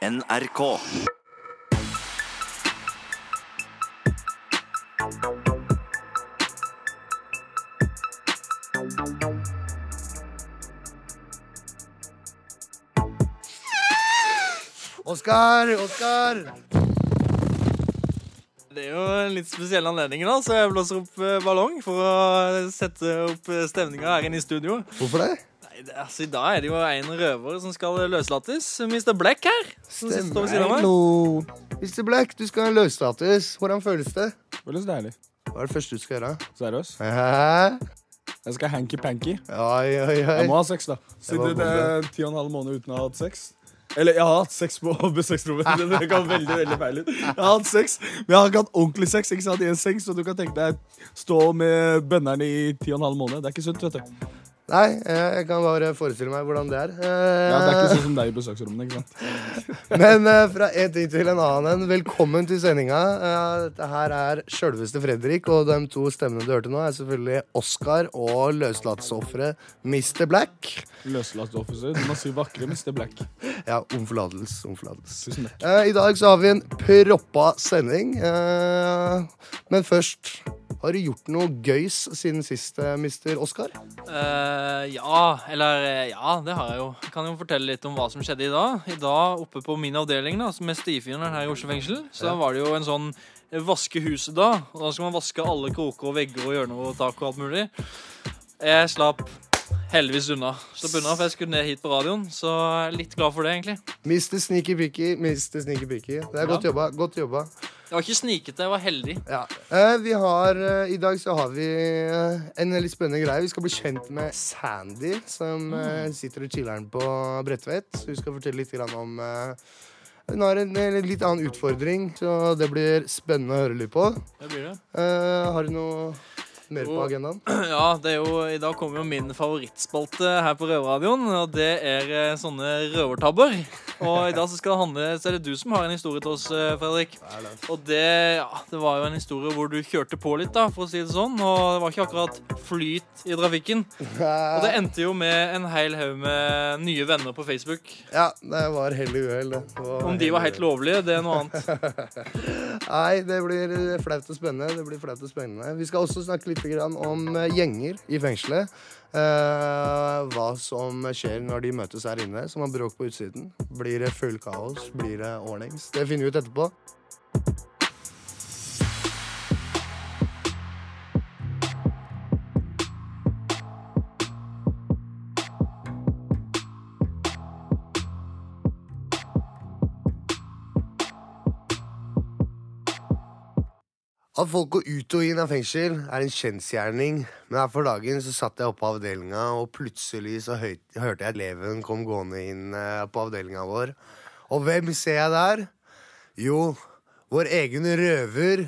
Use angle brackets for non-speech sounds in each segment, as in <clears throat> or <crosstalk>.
NRK. Oskar! Oskar! Det er jo en litt spesiell anledning, da, så jeg blåser opp eh, ballong for å sette opp eh, stemninga her inne i studio. Hvorfor det? Altså, I dag er det jo en røver som skal løslates. Mr. Black her. Som står ved. Mr. Black, du skal løslates. Hvordan føles det? Føles deilig. Hva er det første du skal gjøre? Seriøs. Hæ? Jeg skal hanky-panky. Oi, oi, oi. Jeg må ha sex, da. det er ti og en halv måned uten å ha hatt sex. Eller jeg har hatt sex på <laughs> besøksrommet. Det kan veldig veldig feil ut. Jeg har hatt sex, men jeg har ikke hatt ordentlig sex. Ikke sant, i en seng, Så du kan tenke deg stå med bønneren i ti og en halv måned. Det er ikke sunt. vet du Nei, eh, jeg kan bare forestille meg hvordan det er. ja, Det er ikke Eh, sånn som deg i besøksrommene. ikke sant? <laughs> Men eh, fra en ting til en annen. Velkommen til sendinga. Dette her er sjølveste Fredrik, og de to stemmene du hørte nå, er selvfølgelig Oskar og løslatsofferet Mr. Black. Løslatt officer. Du må si vakre Mr. Black. Ja, om forlatelse. Om forlatelse. Tusen takk. I dag så har vi en proppa sending. Men først har du gjort noe gøys siden sist, mister Mr. Oskar? Uh, ja, eller eh, Ja, det har jeg jo. Jeg kan jo fortelle litt om hva som skjedde i dag. I dag oppe på min avdeling, da, med er stifinneren her i Oslo fengsel, så var det jo en sånn vaske huset da. Og da skal man vaske alle kroker og vegger og hjørner og tak og alt mulig. Jeg slapp heldigvis unna. Slapp unna, for jeg skulle ned hit på radioen, så jeg er litt glad for det, egentlig. Mr. Sneaky Picky, Mr. Sneaky Picky. Det er godt jobba. Godt jobba. Jeg var ikke snikete, jeg var heldig. Ja. Eh, vi har, eh, I dag så har vi eh, en litt spennende greie. Vi skal bli kjent med Sandy, som eh, sitter og chiller'n på Bredtvet. Så hun skal fortelle litt grann om eh, Hun har en, en litt annen utfordring, så det blir spennende å høre litt på. Det blir det. Eh, har du noe mer på agendaen? <clears throat> Ja, det er jo, I dag kommer jo min favorittspalte her på Røverradioen, og det er eh, sånne røvertabber. Og i dag så skal det handle Så er det du som har en historie til oss, eh, Fredrik. Og det, ja, det var jo en historie hvor du kjørte på litt, da, for å si det sånn. Og det var ikke akkurat flyt i trafikken. <laughs> Og det endte jo med en hel haug med nye venner på Facebook. Ja, det var hell i uhell. det. Om de var helt lovlige, det er noe annet. <laughs> Nei, det blir flaut og spennende. Det blir flaut og spennende. Vi skal også snakke litt grann om eh, gjenger i fengselet. Eh, hva som skjer når de møtes her inne, som har bråk på utsiden. Blir det full kaos? Blir det ordnings? Det finner vi ut etterpå. At folk går ut og inn av fengsel, er en kjensgjerning. Men her for dagen så satt jeg oppe på avdelinga, og plutselig så høy, hørte jeg at eleven kom gående inn eh, på avdelinga vår. Og hvem ser jeg der? Jo, vår egen røver.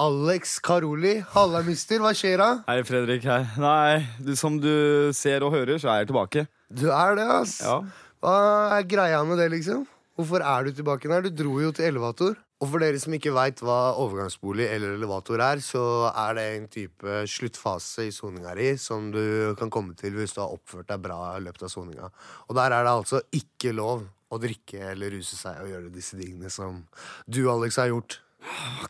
Alex Karoli. Halla, mister. Hva skjer da? Hei, Fredrik Hei. Nei, du, som du ser og hører, så er jeg tilbake. Du er det, ass. Ja. Hva er greia med det, liksom? Hvorfor er du tilbake der? Du dro jo til elevator. Og for dere som ikke veit hva overgangsbolig eller elevator er, så er det en type sluttfase i soninga di som du kan komme til hvis du har oppført deg bra i løpet av soninga. Og der er det altså ikke lov å drikke eller ruse seg og gjøre disse tingene som du, Alex, har gjort.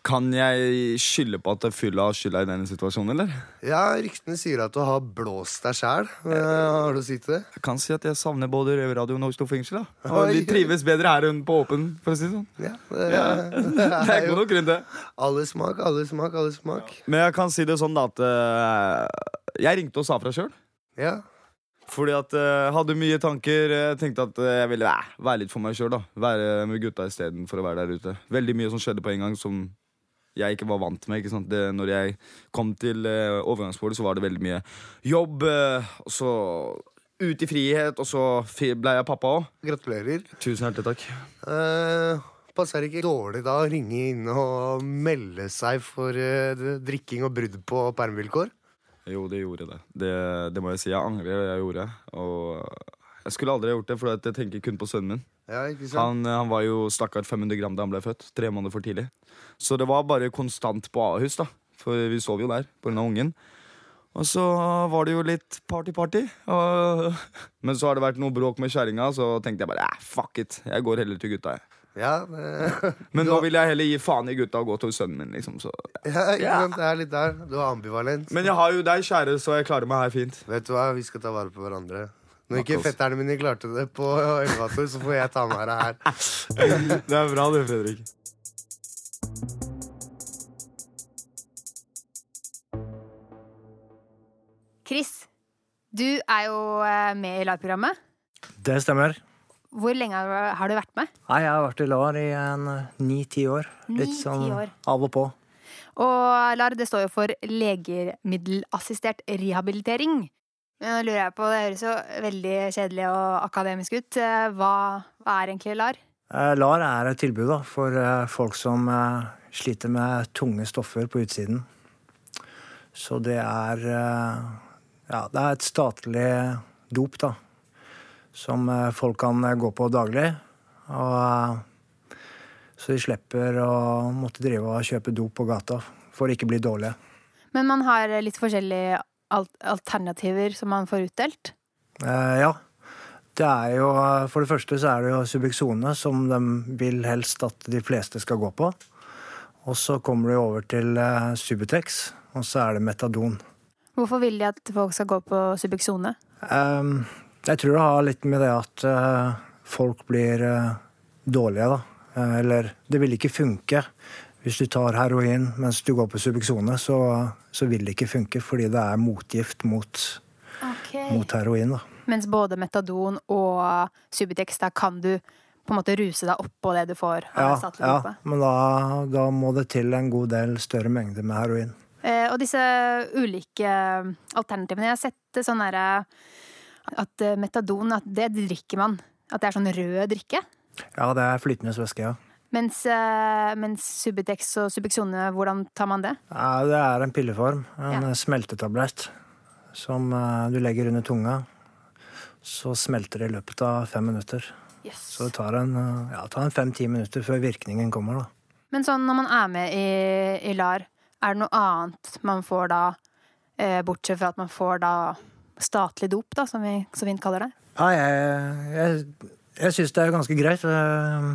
Kan jeg skylde på at fylla har skylda i denne situasjonen, eller? Ja, ryktene sier at du har blåst deg sjæl. Har du til det? Jeg kan si at jeg savner både Røverradioen og Oslo fengsel. da. Og De trives bedre her enn på åpen, for å si det sånn. Ja, det, Ja. det <laughs> Det er ikke noe grunn til det. alle smak, alle smak, alle smak. Men jeg kan si det sånn da at eh, jeg ringte og sa fra sjøl. Ja. Fordi at eh, jeg hadde mye tanker. Jeg tenkte at eh, jeg ville eh, være litt for meg sjøl. Være med gutta istedenfor å være der ute. Veldig mye som skjedde på en gang som jeg ikke var vant med. ikke sant? Det, når jeg kom til uh, overgangsbordet, så var det veldig mye jobb. eh, og så ut i frihet, og så fi- ble jeg pappa òg. Gratulerer. Tusen hjertelig takk. Eh, passer ikke dårlig da å ringe inn og melde seg for eh, drikking og brudd på permvilkår? Jo, det gjorde det. det. Det må jeg si. Jeg angrer jeg gjorde. Og jeg skulle aldri ha gjort det, for jeg tenker kun på sønnen min. Ja, ikke sant? Han, han var jo stakkar 500 gram da han ble født. Tre måneder for tidlig. Så det var bare konstant på Ahus, da. For vi sov jo der pga. ungen. Og så var det jo litt party-party. Og... <laughs> Men så har det vært noe bråk med kjerringa, så tenkte jeg bare eh, fuck it. Jeg går heller til gutta, jeg. Ja, det, Men nå vil jeg heller gi faen i gutta og gå til sønnen min, liksom. Så. ja, ikke sant? det er litt der. Du er ambivalent. Men jeg har jo deg, kjære, så jeg klarer meg her fint. Vet du hva, vi skal ta vare på hverandre. Når ikke fetterne mine klarte det på elevator, så får jeg ta med deg her. <laughs> Det er bra det, Fredrik. Chris, du er jo eh, med i LAR-programmet. Det stemmer. Hvor lenge har du- vært med? Nei, jeg har vært i LAR i eh, ni-ti år. Litt sånn år. av og på. Og LAR det står jo for legemiddelassistert rehabilitering. Men nå lurer jeg på, Det høres jo veldig kjedelig og akademisk ut. Eh, Hva, hva er egentlig LAR? Eh, LAR er et tilbud da, for folk som sliter med tunge stoffer på utsiden. Så det er Ja, det er et statlig dop, da. Som eh, folk kan eh, gå på daglig. Og eh, så de slipper å måtte drive og kjøpe dop på gata for å ikke bli dårlige. Men man har litt forskjellige alternativer som man får utdelt. Eh, ja. Det er jo, for det første så er det jo Subuxone, som de vil helst at de fleste skal gå på. Og så kommer du over til eh, Subutex, og så er det Metadon. Hvorfor vil de at folk skal gå på Subuxone? Ehm, jeg tror det har litt med det at eh, folk blir eh, dårlige, da. Eh, eller det vil ikke funke. Hvis du tar heroin mens du går på Subuxone, så, så vil det ikke funke fordi det er motgift mot, mot heroin. da. Mens både Metadon og Subutex, da kan du på en måte ruse deg oppå det du får Ja, ja, men da, da må det til en god del større mengde med heroin. Eh, og disse ulike alternativene Jeg har sett sånn derre at eh, metadon, at det drikker man. At det er sånn rød drikke. Ja, det er flytende væske, ja. Mens, eh, mens Subutex og Subuxone, hvordan tar man det? ja. Det er en pilleform, en Ja. smeltetablett, som eh, du legger under tunga. Så smelter det i løpet av fem minutter. Så det tar en, ja, en fem-ti minutter før virkningen kommer, da. Men sånn når man er med i, i LAR, er det noe annet man får da, eh, bortsett fra at man får da statlig dop, da, som vi så fint kaller det? Ja, jeg, jeg, jeg syns det er ganske greit. Eh,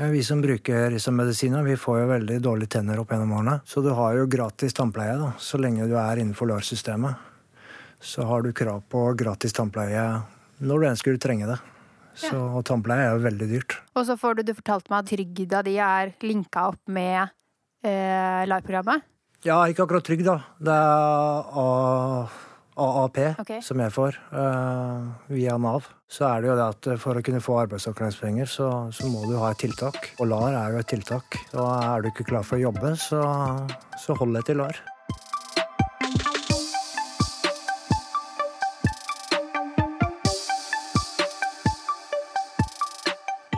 Vi som bruker disse medisinene, vi får jo veldig dårlige tenner opp gjennom årene. Så du har jo gratis tannpleie da, så lenge du er innenfor LAR-systemet. Så har du krav på gratis tannpleie når du enn skulle trenge det. Så og tannpleie er jo veldig dyrt. Og så får du, du fortalte meg at trygda di er linka opp med eh, LAR-programmet. Ja, ikke akkurat trygg, da. Det er A AAP okay. som jeg får uh, via Nav. Så er det jo det at for å kunne få arbeidsavklaringspenger, så, så må du ha et tiltak. Og LAR er jo et tiltak. Så er du ikke klar for å jobbe, så, så hold deg til LAR.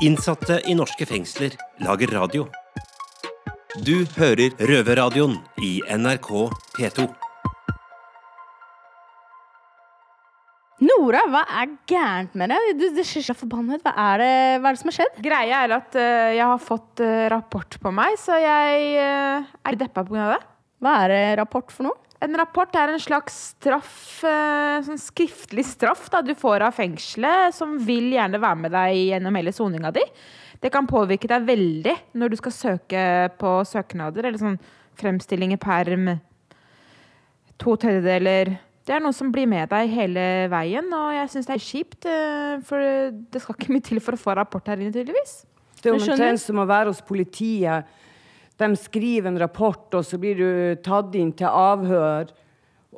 Innsatte i norske fengsler lager radio. Du hører Røverradioen i NRK P2. Nora, hva er gærent med deg? Du, du forbanna ut. Hva er, det, hva er det som har skjedd? Greia er at uh, jeg har fått uh, rapport på meg, så jeg uh, er deppa pga. det. Hva er uh, rapport for noe? En rapport er en slags straff, sånn skriftlig straff da, du får av fengselet, som vil gjerne være med deg gjennom hele soninga di. Det kan påvirke deg veldig når du skal søke på søknader, eller sånn fremstilling i perm, to tredjedeler. Det er noe som blir med deg hele veien, og jeg syns det er kjipt. eh, For det skal ikke mye til for å få rapport her inne, tydeligvis. Det er omtrent som å være hos politiet. De skriver en rapport, og så blir du tatt inn til avhør.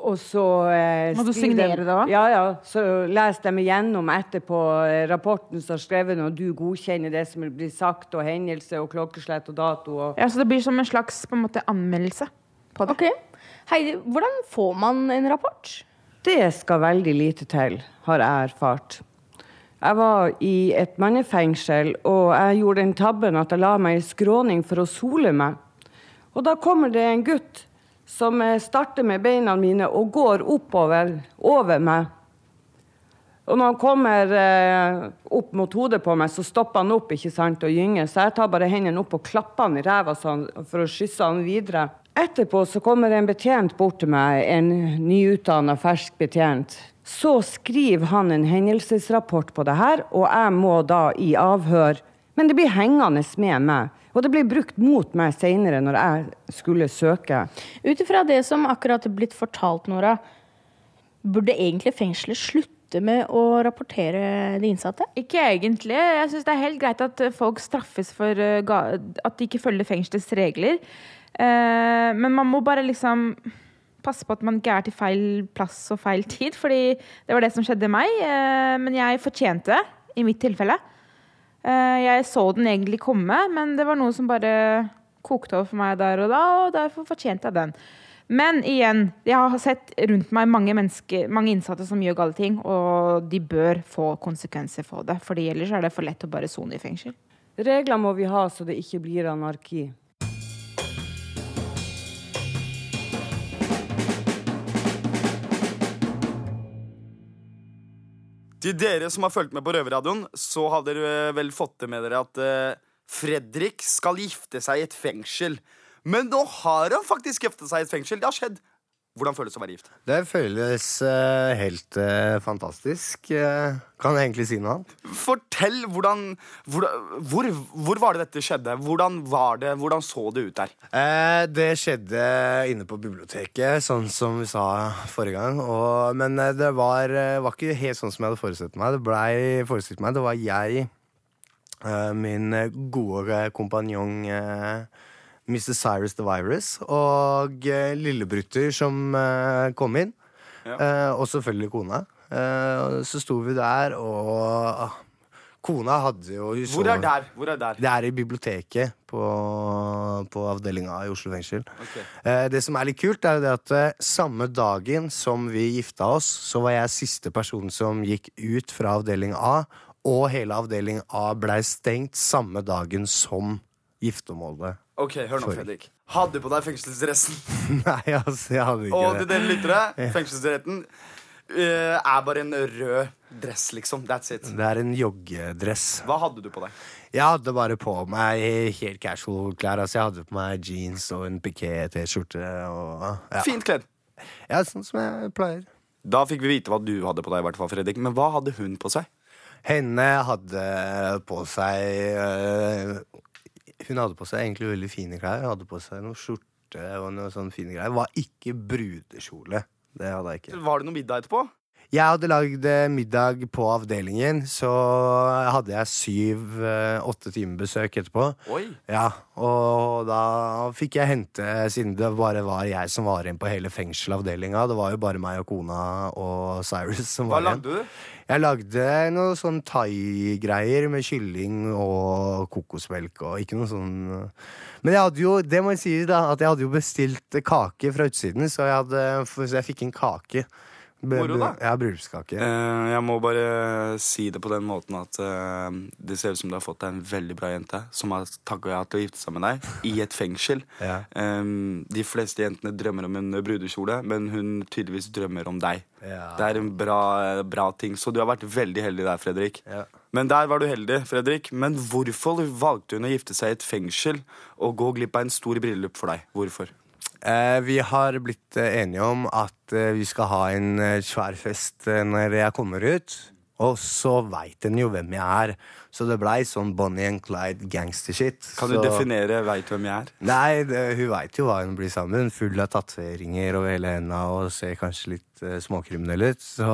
Og så eh, Må du signere de- det også? Ja, ja. Så leser de igjennom etterpå eh, rapporten som er skrevet, og du godkjenner det som blir sagt, og hendelse og klokkeslett og dato. Og Ja, så det blir som en slags på en måte, anmeldelse på det. Ok. Heidi, hvordan får man en rapport? det skal veldig lite til, har jeg erfart. Jeg var i et mannefengsel, og jeg gjorde den tabben at jeg la meg i skråning for å sole meg. Og da kommer det en gutt som eh, starter med beina mine og går oppover over meg. Og når han kommer eh, opp mot hodet på meg, så stopper han opp ikke sant, og gynger. Så jeg tar bare hendene opp og klapper han i ræva sånn, for å skysse han videre. Etterpå så kommer en betjent bort til meg, en nyutdanna fersk betjent. Så skriver han en hendelsesrapport på det her, og jeg må da i avhør. Men det blir hengende med meg. Og det blir brukt mot meg seinere når jeg skulle søke. Ut ifra det som akkurat er blitt fortalt, Nora, burde egentlig fengselet slutte med å rapportere de innsatte? Ikke egentlig. Jeg syns det er helt greit at folk straffes for eh, at de ikke følger fengselets regler. Eh, men man må bare liksom passe på at man ikke er til feil plass og feil tid, fordi det var det som skjedde meg. Eh, men jeg fortjente det, i mitt tilfelle. Eh, jeg så den egentlig komme, men det var noe som bare kokte over for meg der og da, og derfor fortjente jeg den. Men igjen, jeg har sett rundt meg mange mange innsatte som gjør gale ting, og de bør få konsekvenser for det, fordi ellers er det for lett å bare sone i fengsel. Regler må vi ha så det ikke blir anarki. Til dere som har fulgt med på Røverradioen, så har dere vel fått det med dere at eh, Fredrik skal gifte seg i et fengsel. Men nå har han faktisk gifta seg i et fengsel. Det har skjedd. Hvordan føles det å være gift? Det føles uh, helt uh, fantastisk. Uh, kan jeg egentlig si noe annet? Fortell hvordan, hvor, hvor, hvor var det dette skjedde? Hvordan var det? Hvordan så det ut der? Det skjedde inne på biblioteket, sånn som vi sa forrige gang. Og, men det var, var ikke helt sånn som jeg hadde forestilt meg. Det blei forestilt meg. Det var jeg, min gode kompanjong Mr. Cyrus the Virus og eh, lillebrutter som eh, kom inn. Eh, og selvfølgelig kona. Eh, så sto vi der, og ah, kona hadde jo så, Hvor er der? Hvor er der? det er i biblioteket på, på avdelinga i Oslo fengsel. Eh, det som er litt kult, er jo det at eh, samme dagen som vi gifta oss, så var jeg siste person som gikk ut fra avdeling A, og hele avdeling A blei stengt samme dagen som giftermålet. Ok, hør nå, Sorry. Fredrik. Hadde du på deg fengselsdressen. <laughs> Nei, altså, jeg hadde ikke Og til det. dere lyttere, <laughs> fengselsdressen eh, er bare en rød dress, liksom. That's it. Det er en joggedress. Hva hadde du på deg? Jeg hadde bare på meg helt casual klær. Altså, jeg hadde på meg jeans og en piké-T-skjorte. og ja. Fint kledd. Ja, sånn som jeg pleier. Da fikk vi vite hva du hadde på deg, i hvert fall, Fredrik. Men hva hadde hun på seg? Henne hadde på seg øh, Hun hadde på seg egentlig veldig fine klær. Hun hadde på seg noe skjorte og noe sånne fine greier. Var ikke brudekjole. Det hadde jeg ikke. Var det noe middag etterpå? Jeg hadde lagd eh, middag på avdelingen, så hadde jeg syv-åtte timer besøk etterpå. Oi. Ja, og da fikk jeg hente, siden det bare var jeg som var igjen på hele fengselavdelinga. Det var jo bare meg og kona og Cyrus som Hva var igjen. lagde du? Jeg lagde noe sånn thai-greier med kylling og kokosmelk og ikke noe sånn Men jeg hadde jo, det må jeg si da, at jeg hadde jo bestilt kake fra utsiden, så jeg, hadde, så jeg fikk en kake. Moro, da. Ja, bryllupskake. Eh, jeg må bare si det på den måten at eh, det ser ut som du har fått deg en veldig bra jente som har takka ja til å gifte seg med deg i et fengsel. <laughs> Ja. Eh, de fleste jentene drømmer om en brudekjole, men hun tydeligvis drømmer om deg. Ja. Det er en bra, bra ting, så du har vært veldig heldig der, Fredrik. Ja. Men der var du heldig, Fredrik. Men hvorfor valgte hun å gifte seg i et fengsel og gå glipp av en stor bryllup for deg? Hvorfor? Eh, vi har blitt eh, enige om at eh, vi skal ha en svær fest når jeg kommer ut. Og så veit en jo hvem jeg er. Så det blei sånn Bonnie and Clyde gangstershit. Kan du så... definere 'veit hvem jeg er'? Nei, det, hun veit jo hva hun blir sammen. Full av tatoveringer over hele henda og ser kanskje litt uh, småkriminell ut. Så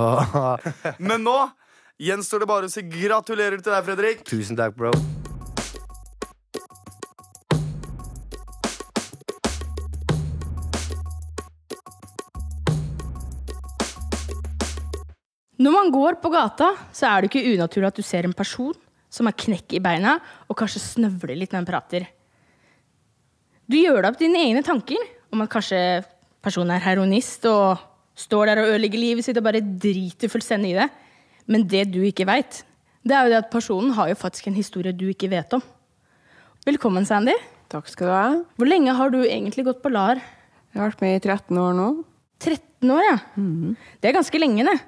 <laughs> Men nå gjenstår det bare å si gratulerer til deg, Fredrik. tusen takk, bro. Når man går på gata, så er det ikke unaturlig at du ser en person som har knekk i beina og kanskje snøvler litt når han prater. Du gjør deg opp dine egne tanker om at kanskje personen er heroinist og står der og ødelegger livet sitt og bare driter fullstendig i det. Men det du ikke veit, det er jo det at personen har jo faktisk en historie du ikke vet om. Velkommen, Sandy. Takk skal du ha. Hvor lenge har du egentlig gått på LAR? Jeg har vært med i 13 år nå. 13 år, ja. Det er ganske lenge, det.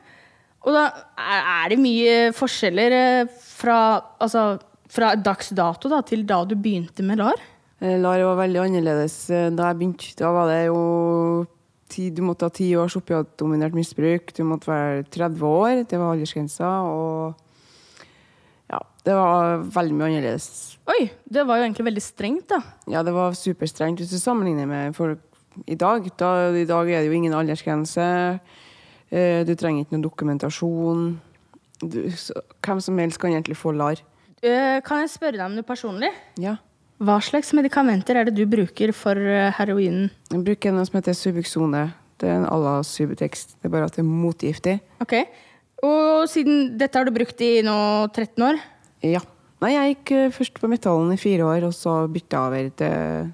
Og da er det mye forskjeller eh, fra, altså, fra dags dato da, til da du begynte med LAR? Eh, LAR var veldig annerledes eh, da jeg begynte. Da var det jo ti, Du måtte ha ti års opiatdominert misbruk. Du måtte være 30 år. Det var aldersgrensa. Og ja, det var veldig mye annerledes. Oi, det var jo egentlig veldig strengt, da. Ja, det var superstrengt hvis du sammenligner med folk i dag. Da, I dag er det jo ingen aldersgrense. Eh, Du trenger ikke noe dokumentasjon. Du, så, hvem som helst kan egentlig få LAR. Eh, Kan jeg spørre deg om noe personlig? Ja. Hva slags medikamenter er det du bruker for eh, heroinen? Jeg bruker noe som heter Subuxone. Det er en à la Subutex. Det er bare at det er motgiftig. Ok. Og siden dette har du brukt i nå 13 år? Ja. Nei, jeg gikk først på metallen i fire år, og så bytta over til,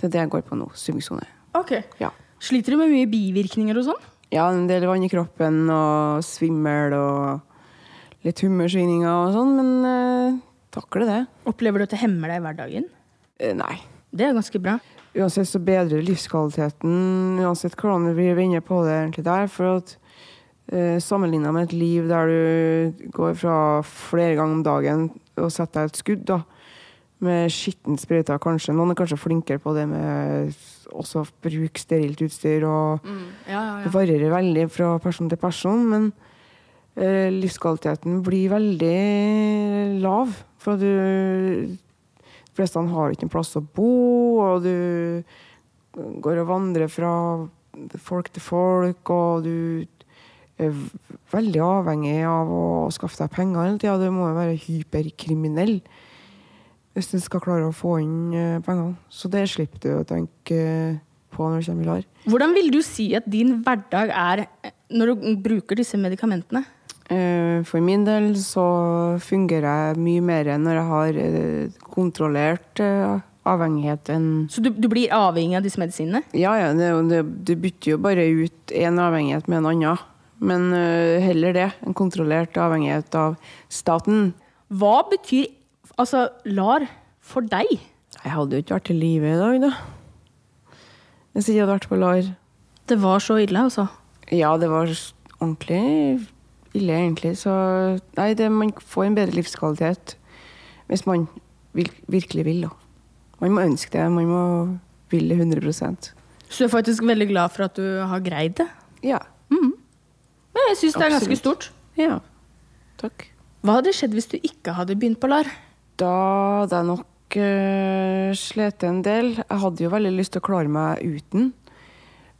til det jeg går på nå. Subuxone. Ok. Ja. Sliter du med mye bivirkninger og sånn? Ja, en del vann i kroppen og svimmel og litt humørsvingninger og sånn, men eh, takler det. Opplever du at det hemmer deg i hverdagen? Eh, nei. Det er ganske bra. Uansett så bedrer livskvaliteten, uansett hvordan vi vender på det egentlig der. For at eh, sammenligna med et liv der du går fra flere ganger om dagen og setter deg et skudd, da, med skittent sprøyter kanskje. Noen er kanskje flinkere på det med også å bruke sterilt utstyr, og Ja, det varierer veldig fra person til person. Men eh, livskvaliteten blir veldig lav. For du De fleste har ikke en plass å bo, og du går og vandrer fra folk til folk, og du er veldig avhengig av å skaffe deg penger hele tida. Du må jo være hyperkriminell hvis du skal klare å få inn eh, pengene. Så det slipper du å tenke på når du kommer i LAR. Hvordan vil du si at din hverdag er eh, når du bruker disse medikamentene? Eh, For min del så fungerer jeg mye mer når jeg har eh, kontrollert eh, avhengighet enn Så du, du blir avhengig av disse medisinene? Ja, ja, det, det, du bytter jo bare ut én avhengighet med en annen. Men uh, heller det. En kontrollert avhengighet av staten. Hva betyr altså LAR for deg? Jeg hadde jo ikke vært i live i dag, da. Hvis jeg ikke hadde vært på LAR. Det var så ille, altså? Ja, det var ordentlig ille, egentlig. Så nei, det, man får en bedre livskvalitet hvis man vil, virkelig vil, da. Man må ønske det. Man må ville 100% Så du er faktisk veldig glad for at du har greid det? Ja. Men jeg syns det er ganske stort. Ja. Takk. Hva hadde skjedd hvis du ikke hadde begynt på LAR? Da hadde jeg nok uh, slitt en del. Jeg hadde jo veldig lyst til å klare meg uten.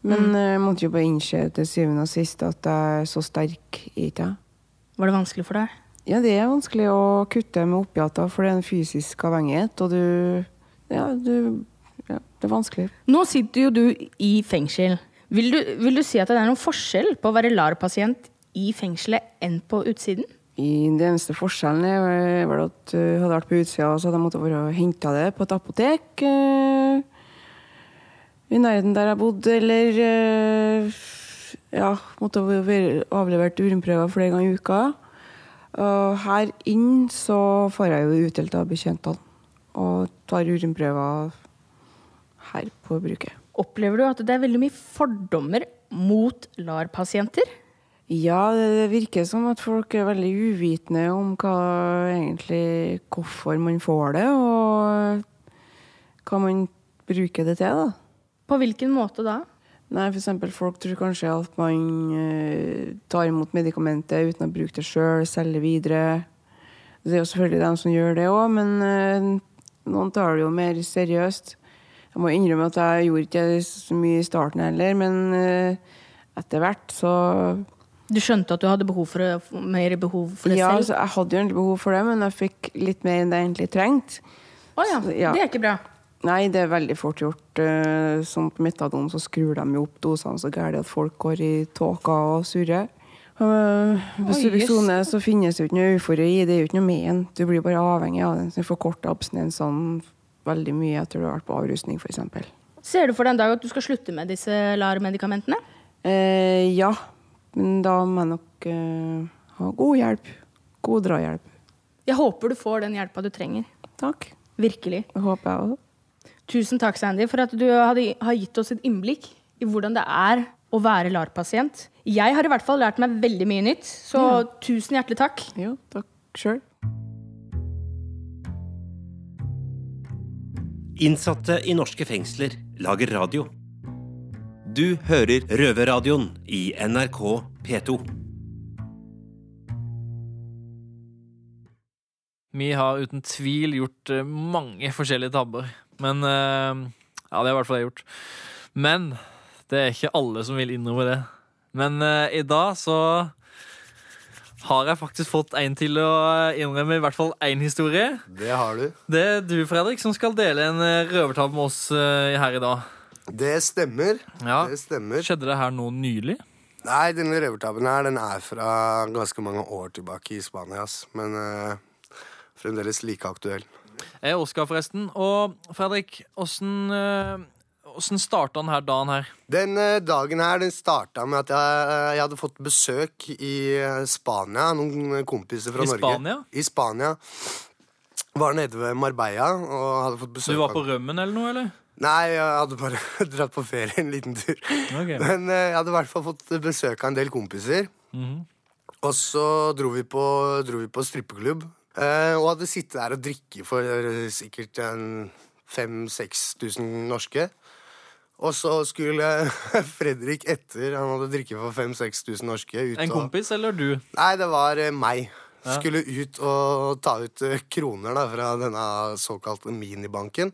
Men mm. jeg måtte jo bare innse til syvende og sist at jeg er så sterk i det. Var det vanskelig for deg? Ja, det er vanskelig å kutte med opiater, for det er en fysisk avhengighet, og du Ja, du ja, det er vanskelig. Nå sitter jo du i fengsel. Vil du, vil du si at det er noen forskjell på å være LAR-pasient i fengselet enn på utsiden? I Den eneste forskjellen er vel at jeg hadde vært på utsida, så hadde jeg måttet være og henta det på et apotek. eh, I nærheten der jeg bodde, eller eh, ja, måtte være avlevert urinprøver flere ganger i uka. Og her inn så får jeg jo utdelt av bekjentene og tar urinprøver her på bruket. Opplever du at det er veldig mye fordommer mot LAR-pasienter? Ja, det virker som at folk er veldig uvitende om hva egentlig hvorfor man får det, og hva man bruker det til. da. På hvilken måte da? Nei, for eksempel folk tror kanskje at man eh, tar imot medikamentet uten å bruke det sjøl, selge videre. Det er jo selvfølgelig dem som gjør det òg, men eh, noen tar det jo mer seriøst. Jeg må innrømme at jeg gjorde ikke så mye i starten heller, men eh, etter hvert så Du skjønte at du hadde behov for, det- mer behov for det Ja, selv? altså, jeg hadde jo egentlig behov for det, men jeg fikk litt mer enn det jeg egentlig trengte. Å ja, ja. det er ikke bra. Nei, det er veldig fort gjort. Eh, Som på metadon så skrur de jo opp dosene så gærent at folk går i tåka og surrer. Uh, på Oi, Subuxone så finnes det jo ikke noe eufori, det er jo ikke noe men. Du blir bare avhengig av. Så du forkorter abstinensene veldig mye etter du har vært på avrusning, f.eks. Ser du for deg en dag at du skal slutte med disse LAR-medikamentene? Eh, ja, men da må jeg nok uh, ha god hjelp. God drahjelp. Jeg håper du får den hjelpa du trenger. Takk. Virkelig. Det håper jeg også. Tusen takk, Sandy, for at du hadde, har gitt oss et innblikk i hvordan det er å være LAR-pasient. Jeg har i hvert fall lært meg veldig mye nytt, så tusen hjertelig takk. Jo, takk sjøl. Innsatte i norske fengsler lager radio. Du hører Røverradioen i NRK P2. Vi har uten tvil gjort eh, mange forskjellige tabber. Men eh, Ja, det har i hvert fall jeg gjort. Men det er ikke alle som vil innrømme det. Men uh, i dag så har jeg faktisk fått en til å innrømme i hvert fall én historie. Det har du. Det er du, Fredrik, som skal dele en røvertabbe med oss uh, her i dag. Det stemmer. Ja. Det stemmer. Skjedde det her nå nylig? Nei, denne røvertabben her, den er fra ganske mange år tilbake i Spania, ass. Men uh, fremdeles like aktuell. Jeg er Oskar, forresten. Og Fredrik, åssen uh, Åssen starta denne dagen her? Den eh, dagen her den starta med at jeg, jeg hadde fått besøk i eh, Spania. Noen kompiser fra I Norge. Spania? I Spania. Var nede ved Marbella og hadde fått besøk Du var på rømmen eller noe, eller? Nei, jeg hadde bare <laughs> dratt på ferie en liten tur. Okay. Men eh, jeg hadde i hvert fall fått besøk av en del kompiser. Mhm. Og så dro vi på, dro vi på strippeklubb. eh, og hadde sittet der og drikke for eh, sikkert en 5000-6000 norske. Og så skulle <laughs> Fredrik etter han hadde drikket for 5000-6000 norske ut En og- kompis eller du? Nei, det var meg. Ja. Skulle ut og ta ut kroner da, fra denne såkalte minibanken.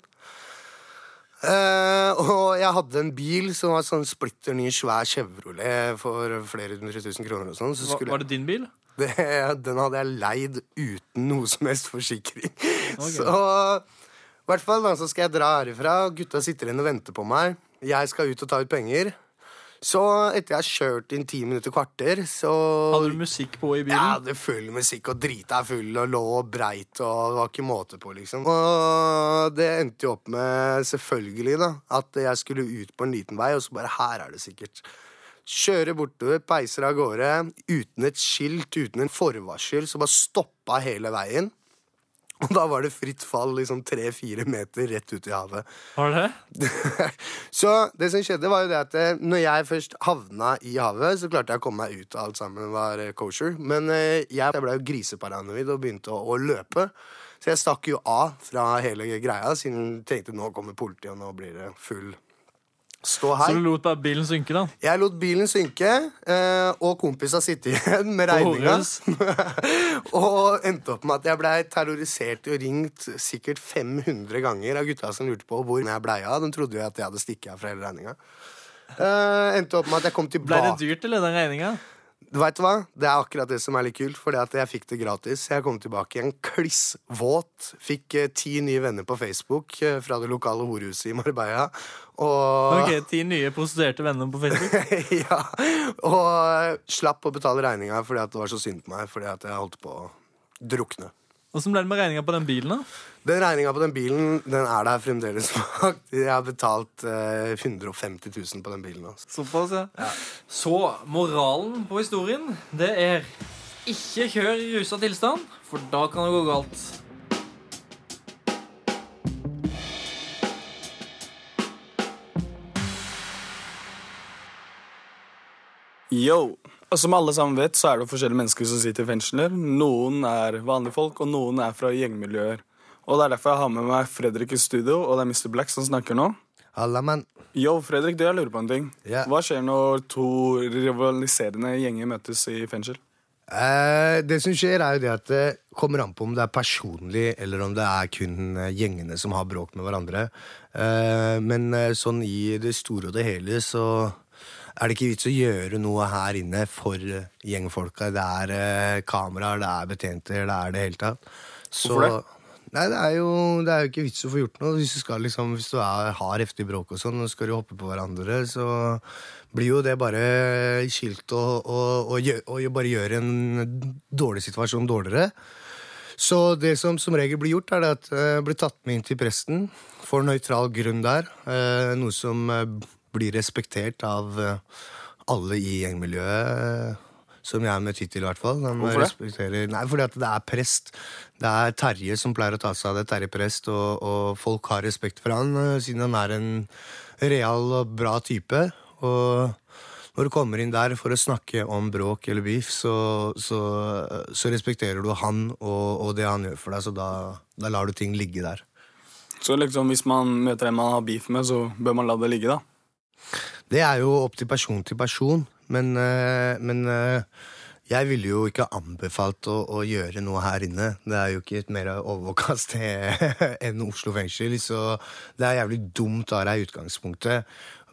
Eh, og jeg hadde en bil som var sånn splitter ny, svær Chevrolet for flere hundre tusen kroner. og sånn. Så skulle var det din bil? det, den hadde jeg leid uten noe som helst forsikring. <laughs> Okay. Så i hvert fall da, så skal jeg dra herifra. Gutta sitter igjen og venter på meg. Jeg skal ut og ta ut penger. Så etter jeg har kjørt inn ti minutter, kvarter, så Hadde du musikk på i bilen? Ja, det full musikk og drita full og lå breit og det var ikke måte på, liksom. Og det endte jo opp med, selvfølgelig, da, at jeg skulle ut på en liten vei, og så bare her er det sikkert. Kjører bortover, peiser av gårde, uten et skilt, uten en forvarsel, så bare stoppa hele veien. Og da var det fritt fall liksom tre-fire meter rett ut i havet. Var det <laughs> så det som skjedde, var jo det at eh, når jeg først havna i havet, så klarte jeg å komme meg ut av alt sammen var eh, kosher. Men eh, jeg, jeg ble jo griseparanoid og begynte å, å løpe. Så jeg stakk jo av fra hele greia, siden jeg tenkte nå kommer politiet, og nå blir det full stå Så du lot bare bilen synke, da? Jeg lot bilen synke, eh, og kompisa sitte igjen med regninga. <laughs> Og endte opp med at jeg blei terrorisert og ringt sikkert 500 ganger av gutta som lurte på hvor jeg blei av. De trodde jo at jeg hadde stikket av fra hele regninga. Eh, endte opp med at jeg kom tilbake Blei det dyrt, eller, den regninga? Vet du hva? Det er akkurat det som er litt kult, fordi at jeg fikk det gratis. Jeg kom tilbake igjen kliss våt. Fikk eh, ti nye venner på Facebook eh, fra det lokale horhuset i Marbella. Og Ok, Ti nye prostituerte venner på Facebook. <laughs> ja, og eh, slapp å betale regninga fordi at det var så synd på meg. Fordi at jeg holdt på å drukne. Åssen ble det med regninga på den bilen? da? Den regninga på den bilen den er der fremdeles. <laughs> Jeg har betalt eh, 150 000 på den bilen. Altså. Såpass, ja. Så moralen på historien, det er ikke kjør i rusa tilstand, for da kan det gå galt. Yo! Og som alle sammen vet, så er det forskjellige mennesker som sitter i fengsler. Noen er vanlige folk, og noen er fra gjengmiljøer. Og det er derfor jeg har med meg Fredrik i studio, og det er Mr. Black som snakker nå. Halla, mann. Yo, Fredrik, det jeg lurer på en ting. Yeah. Hva skjer når to rivaliserende gjenger møtes i fengsel? Eh, det som skjer, er jo det at det kommer an på om det er personlig, eller om det er kun eh, gjengene som har bråk med hverandre. Eh, men eh, sånn i det store og det hele så er det ikke vits å gjøre noe her inne for eh, gjengfolka. Det er eh, kameraer, det er betjenter, det er det hele tatt. Så, Hvorfor det? Nei, det er, jo, det er jo ikke vits å få gjort noe. Hvis du, skal, liksom, hvis du er, har heftig bråk og sånn, og skal du hoppe på hverandre, så blir jo det bare skilt og, og, og, og bare gjøre en dårlig situasjon dårligere. Så det som som regel blir gjort, er det at det blir tatt med inn til presten for nøytral grunn der. Eh, noe som eh, blir respektert av eh, alle i gjengmiljøet. Som jeg er med tittel, i hvert fall. De Hvorfor det? Nei, fordi at det er prest. Det er Terje som pleier å ta seg av det. Terje prest, og, og folk har respekt for han, eh, siden han er en real og bra type. Og når du kommer inn der for å snakke om bråk eller beef, så, så, så respekterer du han og, og det han gjør for deg, så da, da lar du ting ligge der. Så liksom hvis man møter en man har beef med, så bør man la det ligge, da. Det er jo opp til person til person, men, eh, men eh, jeg ville jo ikke anbefalt å, å gjøre noe her inne. Det er jo ikke et mer overvåka sted <laughs> enn Oslo fengsel, så det er jævlig dumt av deg i utgangspunktet.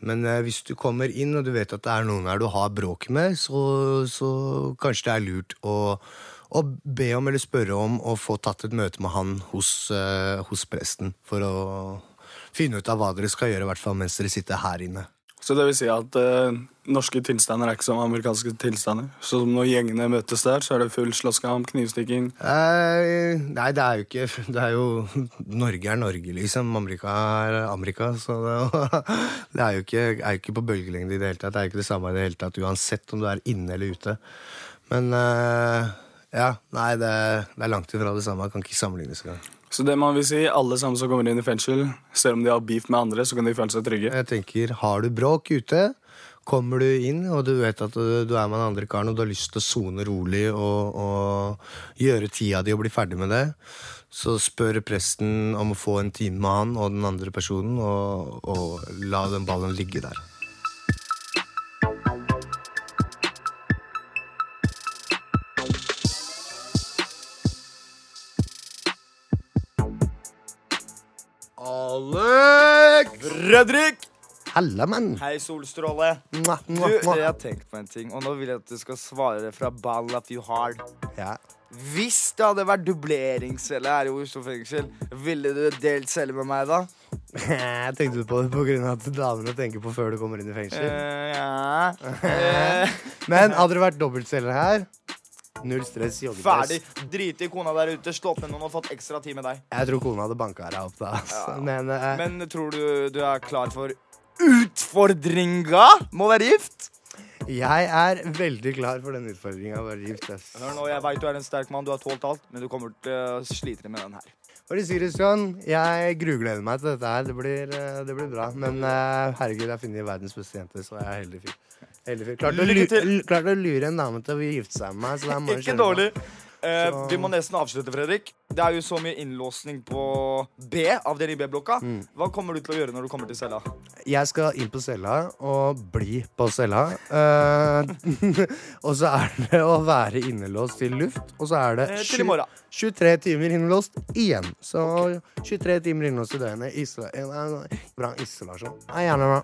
Men eh, hvis du kommer inn og du vet at det er noen her du har bråk med, så, så kanskje det er lurt å, å be om eller spørre om å få tatt et møte med han hos, hos presten. For å finne ut av hva dere skal gjøre, i hvert fall mens dere sitter her inne. Så det vil si at eh, norske tilstander er ikke som amerikanske tilstander. Så når gjengene møtes der, så er det full slåsskamp, knivstikking. Eh, nei, det er jo ikke <laughs> Det er jo Norge er Norge, liksom. Amerika er Amerika. Så det, <laughs> det er jo ikke, er ikke på bølgelengde i det hele tatt. Det er jo ikke det samme i det hele tatt, uansett om du er inne eller ute. Men eh, ja, nei, det, det er langt ifra det samme. Jeg kan ikke sammenlignes engang. Så det man vil si, alle sammen som kommer inn i fengsel, selv om de har beef med andre, så kan de føle seg trygge. Jeg tenker, har du bråk ute, kommer du inn, og du vet at du, er med den andre karen, og du har lyst til å sone rolig og, og gjøre tida di og bli ferdig med det, så spør presten om å få en time med han og den andre personen, og, og la den ballen ligge der. Alex! Fredrik! Hellemann. Hei, Solstråle. Mwah, Du, mwah, Du, jeg har tenkt på en ting, og nå vil jeg at du skal svare fra ball at you hard. Ja. Hvis det hadde vært dubleringscelle her i Oslo fengsel, ville du delt celle med meg da? <laughs> Jeg tenkte på det av at damene tenker på før du kommer inn i fengsel. Uh, ja. <laughs> Eh, Men hadde det vært dobbeltceller her, null stress, joggedress. ferdig. Drit i kona der ute, slått ned noen og fått ekstra tid med deg. Jeg tror kona hadde banka deg opp da. Altså. <laughs> Men, uh, Men tror du du er klar for utfordringa med å være gift? jeg er veldig klar for den utfordringa. Hør nå, Jeg veit du er en sterk mann, du har tålt alt, men du kommer til å slite med den her. For å si det sånn, jeg grugleder meg til dette her. Det blir, eh, det blir bra. Men eh, herregud, jeg har funnet verdens beste jente, så jeg er heldig fyr. Heldig fyr. Klarte å, Lykke til. l- klarte å lure en dame til å gifte seg med meg. Så det er bare å Ikke kjøre på. dårlig. Eh, Så- vi må nesten avslutte, Fredrik. Det er jo så mye innlåsning på B, avdeling B-blokka. Mm. Hva kommer du til å gjøre når du kommer til cella? Jeg skal inn på cella og bli på cella. Eh, <laughs> og så er det å være innelåst til luft, og så er det Eh, til i morgen. 23 timer innelåst igjen. Så 23 timer innelåst i døgnet. Isla eh, bra isolasjon. Er gjerne bra.